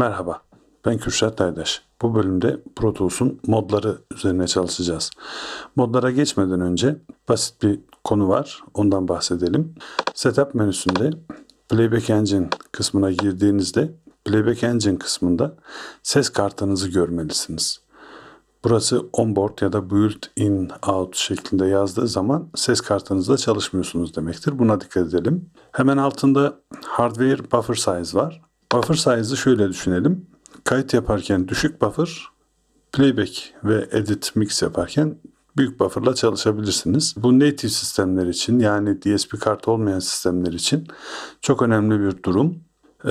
Merhaba, ben Kürşat Aydaş. Bu bölümde Pro Tools'un modları üzerine çalışacağız. Modlara geçmeden önce basit bir konu var, ondan bahsedelim. Setup menüsünde Playback Engine kısmına girdiğinizde Playback Engine kısmında ses kartınızı görmelisiniz. Burası onboard ya da built in out şeklinde yazdığı zaman ses kartınızda çalışmıyorsunuz demektir. Buna dikkat edelim. Hemen altında hardware buffer size var. Buffer size'ı şöyle düşünelim. Kayıt yaparken düşük buffer, playback ve edit mix yaparken büyük bufferla çalışabilirsiniz. Bu native sistemler için yani DSP kart olmayan sistemler için çok önemli bir durum. Ee,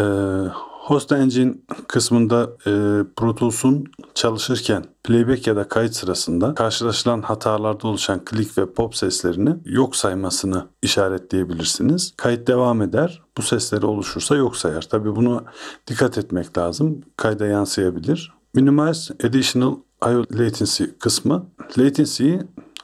Host Engine kısmında e, Pro Tools'un çalışırken playback ya da kayıt sırasında karşılaşılan hatalarda oluşan klik ve pop seslerini yok saymasını işaretleyebilirsiniz. Kayıt devam eder. Bu sesleri oluşursa yok sayar. Tabi bunu dikkat etmek lazım. Kayda yansıyabilir. Minimize Additional IO Latency kısmı latency'yi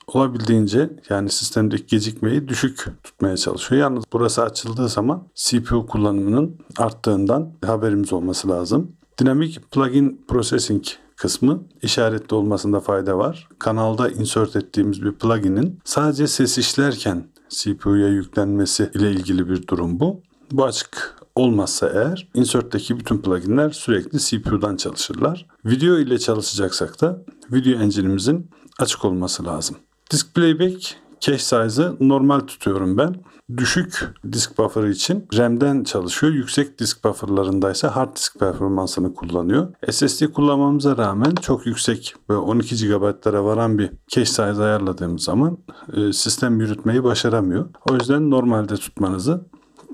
olabildiğince yani sistemdeki gecikmeyi düşük tutmaya çalışıyor. Yalnız burası açıldığı zaman CPU kullanımının arttığından haberimiz olması lazım. Dynamic Plugin Processing kısmı işaretli olmasında fayda var. Kanalda insert ettiğimiz bir plugin'in sadece ses işlerken CPU'ya yüklenmesi ile ilgili bir durum bu. Bu açık olmazsa eğer insert'teki bütün pluginler sürekli CPU'dan çalışırlar. Video ile çalışacaksak da video engine'imizin açık olması lazım. Disk playback cache size'ı normal tutuyorum ben. Düşük disk buffer'ı için RAM'den çalışıyor. Yüksek disk buffer'larındaysa hard disk performansını kullanıyor. SSD kullanmamıza rağmen çok yüksek ve 12 GB'lara varan bir cache size ayarladığımız zaman e, sistem yürütmeyi başaramıyor. O yüzden normalde tutmanızı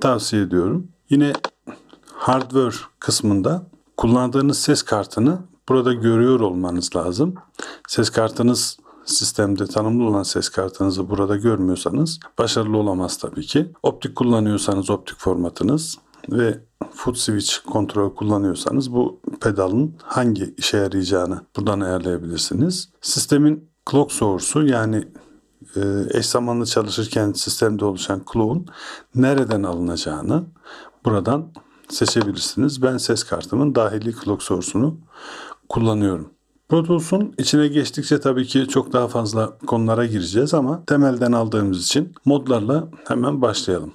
tavsiye ediyorum. Yine hardware kısmında kullandığınız ses kartını burada görüyor olmanız lazım. Ses kartınız sistemde tanımlı olan ses kartınızı burada görmüyorsanız başarılı olamaz tabii ki. Optik kullanıyorsanız optik formatınız ve foot switch kontrol kullanıyorsanız bu pedalın hangi işe yarayacağını buradan ayarlayabilirsiniz. Sistemin clock source'u yani e, eş zamanlı çalışırken sistemde oluşan clock'un nereden alınacağını buradan seçebilirsiniz. Ben ses kartımın dahili clock source'unu kullanıyorum. Pro Tools'un içine geçtikçe tabii ki çok daha fazla konulara gireceğiz ama temelden aldığımız için modlarla hemen başlayalım.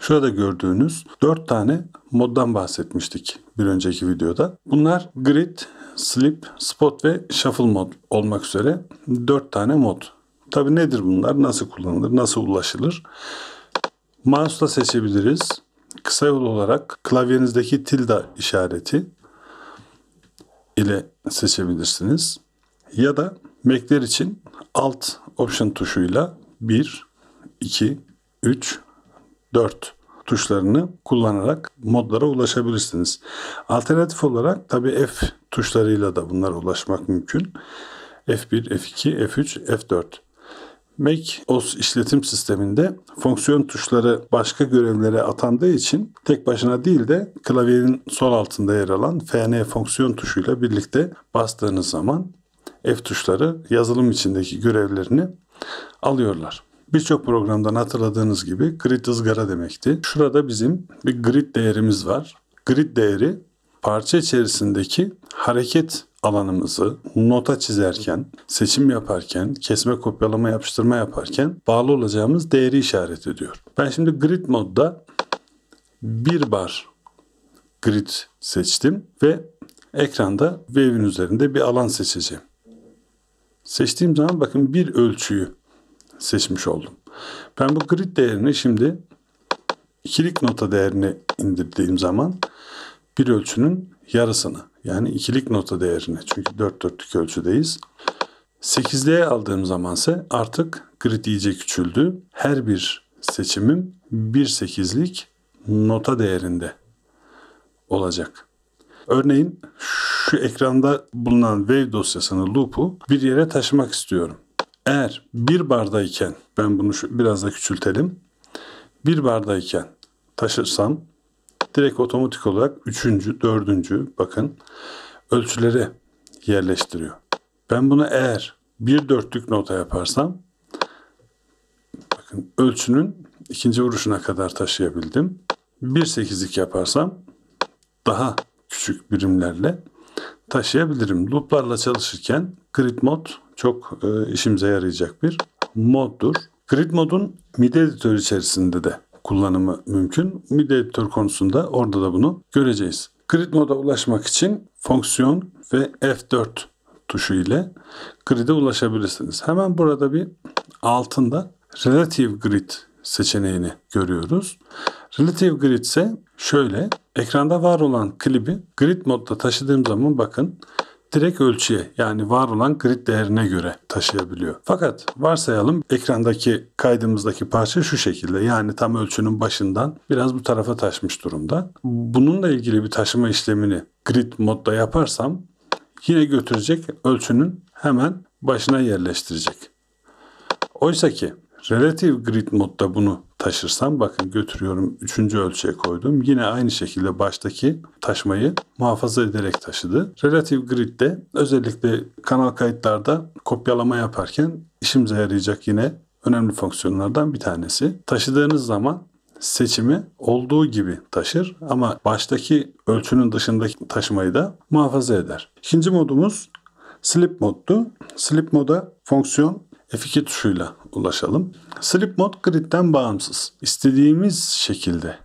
Şurada gördüğünüz 4 tane moddan bahsetmiştik bir önceki videoda. Bunlar Grid, Sleep, Spot ve Shuffle mod olmak üzere 4 tane mod. Tabi nedir bunlar? Nasıl kullanılır? Nasıl ulaşılır? Mouse'la seçebiliriz. Kısa yol olarak klavyenizdeki tilde işareti ile seçebilirsiniz. Ya da Mac'ler için Alt Option tuşuyla 1, 2, 3, 4 tuşlarını kullanarak modlara ulaşabilirsiniz. Alternatif olarak tabi F tuşlarıyla da bunlara ulaşmak mümkün. F1, F2, F3, F4. Mac OS işletim sisteminde fonksiyon tuşları başka görevlere atandığı için tek başına değil de klavyenin sol altında yer alan FN fonksiyon tuşuyla birlikte bastığınız zaman F tuşları yazılım içindeki görevlerini alıyorlar. Birçok programdan hatırladığınız gibi grid ızgara demekti. Şurada bizim bir grid değerimiz var. Grid değeri parça içerisindeki hareket alanımızı nota çizerken, seçim yaparken, kesme kopyalama yapıştırma yaparken bağlı olacağımız değeri işaret ediyor. Ben şimdi grid modda bir bar grid seçtim ve ekranda wave'in üzerinde bir alan seçeceğim. Seçtiğim zaman bakın bir ölçüyü seçmiş oldum. Ben bu grid değerini şimdi ikilik nota değerini indirdiğim zaman bir ölçünün yarısını yani ikilik nota değerini çünkü dört dörtlük ölçüdeyiz. 8'liğe aldığım zamansa artık grid iyice küçüldü. Her bir seçimim bir sekizlik nota değerinde olacak. Örneğin şu ekranda bulunan wave dosyasını loop'u bir yere taşımak istiyorum. Eğer bir bardayken ben bunu biraz da küçültelim. Bir bardayken taşırsam direkt otomatik olarak üçüncü, dördüncü bakın ölçüleri yerleştiriyor. Ben bunu eğer bir dörtlük nota yaparsam bakın ölçünün ikinci vuruşuna kadar taşıyabildim. Bir sekizlik yaparsam daha küçük birimlerle taşıyabilirim. Loop'larla çalışırken grid mod çok e, işimize yarayacak bir moddur. Grid modun MIDI editör içerisinde de kullanımı mümkün. MIDI editör konusunda orada da bunu göreceğiz. Grid moda ulaşmak için fonksiyon ve F4 tuşu ile grid'e ulaşabilirsiniz. Hemen burada bir altında Relative Grid seçeneğini görüyoruz. Relative Grid ise şöyle ekranda var olan klibi grid modda taşıdığım zaman bakın direkt ölçüye yani var olan grid değerine göre taşıyabiliyor. Fakat varsayalım ekrandaki kaydımızdaki parça şu şekilde yani tam ölçünün başından biraz bu tarafa taşmış durumda. Bununla ilgili bir taşıma işlemini grid modda yaparsam yine götürecek ölçünün hemen başına yerleştirecek. Oysa ki Relative Grid modda bunu taşırsam bakın götürüyorum 3. ölçüye koydum. Yine aynı şekilde baştaki taşmayı muhafaza ederek taşıdı. Relative Grid'de özellikle kanal kayıtlarda kopyalama yaparken işimize yarayacak yine önemli fonksiyonlardan bir tanesi. Taşıdığınız zaman seçimi olduğu gibi taşır ama baştaki ölçünün dışındaki taşımayı da muhafaza eder. İkinci modumuz Sleep moddu. Sleep moda fonksiyon F2 tuşuyla ulaşalım. Sleep Mode gridden bağımsız. İstediğimiz şekilde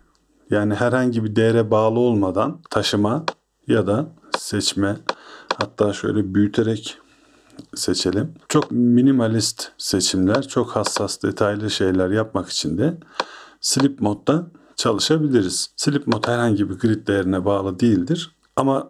yani herhangi bir değere bağlı olmadan taşıma ya da seçme hatta şöyle büyüterek seçelim. Çok minimalist seçimler, çok hassas detaylı şeyler yapmak için de Sleep modda çalışabiliriz. Sleep mod herhangi bir grid değerine bağlı değildir. Ama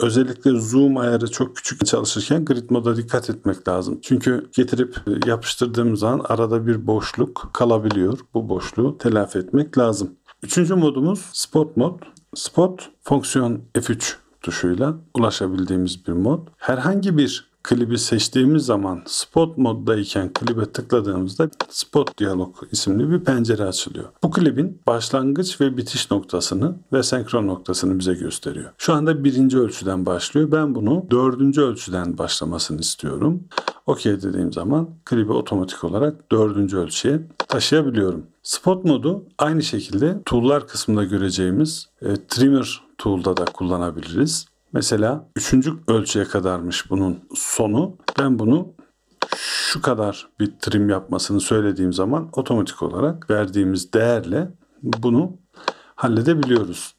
Özellikle zoom ayarı çok küçük çalışırken grid moda dikkat etmek lazım. Çünkü getirip yapıştırdığımız zaman arada bir boşluk kalabiliyor. Bu boşluğu telafi etmek lazım. Üçüncü modumuz spot mod. Spot fonksiyon F3 tuşuyla ulaşabildiğimiz bir mod. Herhangi bir klibi seçtiğimiz zaman spot moddayken klibe tıkladığımızda spot diyalog isimli bir pencere açılıyor. Bu klibin başlangıç ve bitiş noktasını ve senkron noktasını bize gösteriyor. Şu anda birinci ölçüden başlıyor. Ben bunu dördüncü ölçüden başlamasını istiyorum. OK dediğim zaman klibi otomatik olarak dördüncü ölçüye taşıyabiliyorum. Spot modu aynı şekilde tool'lar kısmında göreceğimiz e, trimmer tool'da da kullanabiliriz. Mesela üçüncü ölçüye kadarmış bunun sonu. Ben bunu şu kadar bir trim yapmasını söylediğim zaman otomatik olarak verdiğimiz değerle bunu halledebiliyoruz.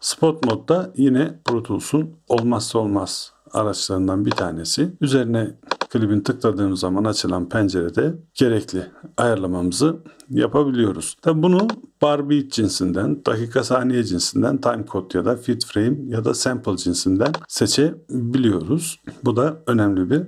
Spot modda yine Pro Tools'un olmazsa olmaz araçlarından bir tanesi. Üzerine klibin tıkladığımız zaman açılan pencerede gerekli ayarlamamızı yapabiliyoruz. Tabi bunu bar beat cinsinden, dakika saniye cinsinden, time code ya da fit frame ya da sample cinsinden seçebiliyoruz. Bu da önemli bir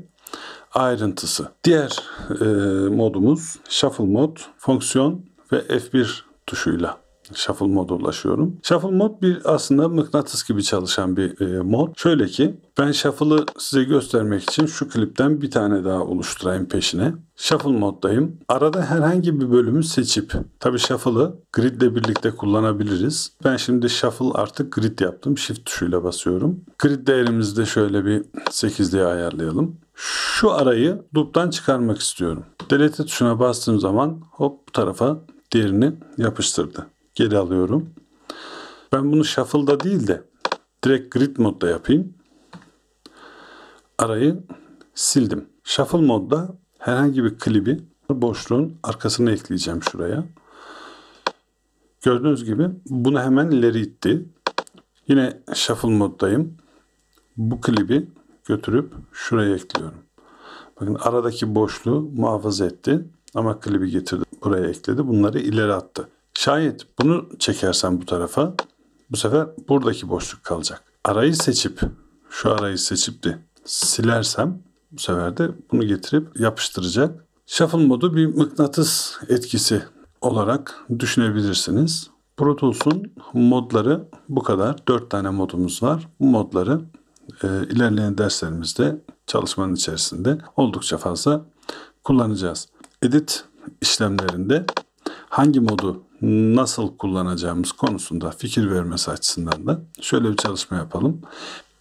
ayrıntısı. Diğer e, modumuz shuffle mod, fonksiyon ve F1 tuşuyla Shuffle moda ulaşıyorum. Shuffle mod bir aslında mıknatıs gibi çalışan bir e, mod. Şöyle ki ben Shuffle'ı size göstermek için şu klipten bir tane daha oluşturayım peşine. Shuffle moddayım. Arada herhangi bir bölümü seçip tabii Shuffle'ı grid ile birlikte kullanabiliriz. Ben şimdi Shuffle artık grid yaptım. Shift tuşuyla basıyorum. Grid değerimizi de şöyle bir 8 diye ayarlayalım. Şu arayı loop'tan çıkarmak istiyorum. Delete tuşuna bastığım zaman hop bu tarafa diğerini yapıştırdı geri alıyorum. Ben bunu shuffle'da değil de direkt grid modda yapayım. Arayı sildim. Shuffle modda herhangi bir klibi boşluğun arkasına ekleyeceğim şuraya. Gördüğünüz gibi bunu hemen ileri itti. Yine shuffle moddayım. Bu klibi götürüp şuraya ekliyorum. Bakın aradaki boşluğu muhafaza etti ama klibi getirdi buraya ekledi. Bunları ileri attı. Şayet bunu çekersem bu tarafa bu sefer buradaki boşluk kalacak. Arayı seçip şu arayı seçip de silersem bu sefer de bunu getirip yapıştıracak. Shuffle modu bir mıknatıs etkisi olarak düşünebilirsiniz. Pro Tools'un modları bu kadar. 4 tane modumuz var. Bu modları e, ilerleyen derslerimizde çalışmanın içerisinde oldukça fazla kullanacağız. Edit işlemlerinde hangi modu nasıl kullanacağımız konusunda fikir vermesi açısından da şöyle bir çalışma yapalım.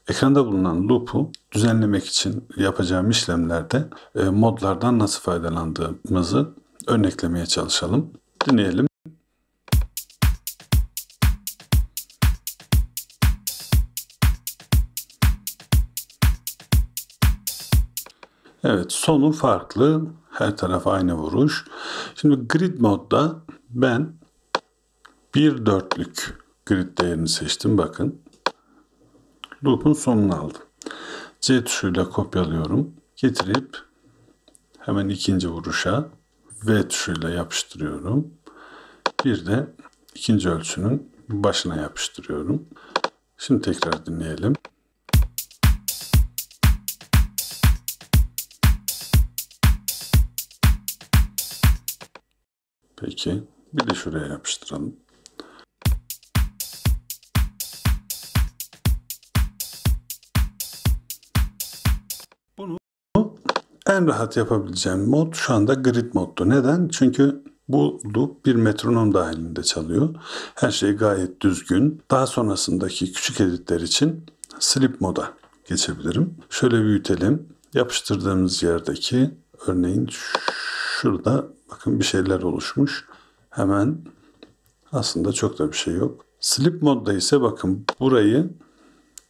Ekranda bulunan loop'u düzenlemek için yapacağım işlemlerde e, modlardan nasıl faydalandığımızı örneklemeye çalışalım. Dinleyelim. Evet sonu farklı. Her taraf aynı vuruş. Şimdi grid modda ben bir dörtlük grid değerini seçtim. Bakın. Loop'un sonunu aldım. C tuşuyla kopyalıyorum. Getirip hemen ikinci vuruşa V tuşuyla yapıştırıyorum. Bir de ikinci ölçünün başına yapıştırıyorum. Şimdi tekrar dinleyelim. Peki. Bir de şuraya yapıştıralım. En rahat yapabileceğim mod şu anda grid moddu. Neden? Çünkü bu loop bir metronom dahilinde çalıyor. Her şey gayet düzgün. Daha sonrasındaki küçük editler için slip moda geçebilirim. Şöyle büyütelim. Yapıştırdığımız yerdeki örneğin şurada bakın bir şeyler oluşmuş. Hemen aslında çok da bir şey yok. Slip modda ise bakın burayı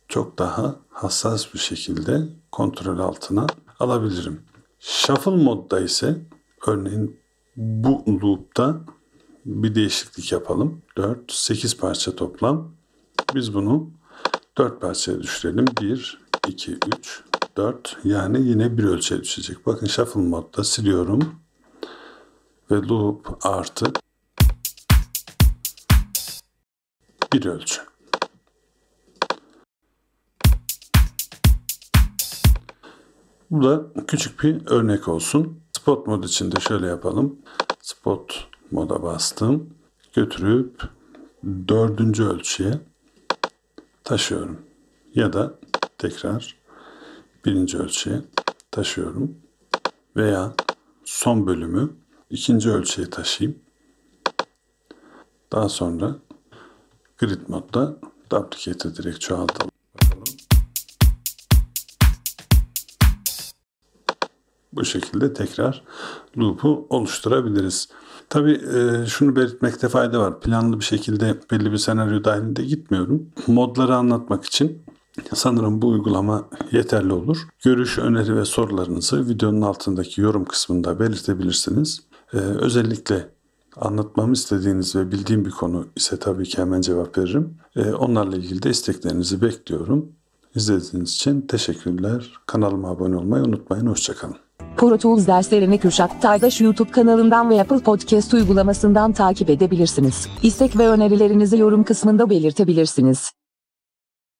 çok daha hassas bir şekilde kontrol altına alabilirim. Shuffle modda ise örneğin bu loop'ta bir değişiklik yapalım. 4, 8 parça toplam. Biz bunu 4 parçaya düşürelim. 1, 2, 3, 4 yani yine bir ölçüye düşecek. Bakın shuffle modda siliyorum. Ve loop artı bir ölçü. Bu da küçük bir örnek olsun. Spot mod için de şöyle yapalım. Spot moda bastım. Götürüp dördüncü ölçüye taşıyorum. Ya da tekrar birinci ölçüye taşıyorum. Veya son bölümü ikinci ölçüye taşıyayım. Daha sonra grid modda duplicate'e direkt çoğaltalım. Bu şekilde tekrar loop'u oluşturabiliriz. Tabii e, şunu belirtmekte fayda var. Planlı bir şekilde belli bir senaryo dahilinde gitmiyorum. Modları anlatmak için sanırım bu uygulama yeterli olur. Görüş, öneri ve sorularınızı videonun altındaki yorum kısmında belirtebilirsiniz. E, özellikle anlatmamı istediğiniz ve bildiğim bir konu ise tabii ki hemen cevap veririm. E, onlarla ilgili de isteklerinizi bekliyorum. İzlediğiniz için teşekkürler. Kanalıma abone olmayı unutmayın. Hoşçakalın. Pro Tools derslerini Kürşat Taydaş YouTube kanalından ve Apple Podcast uygulamasından takip edebilirsiniz. İstek ve önerilerinizi yorum kısmında belirtebilirsiniz.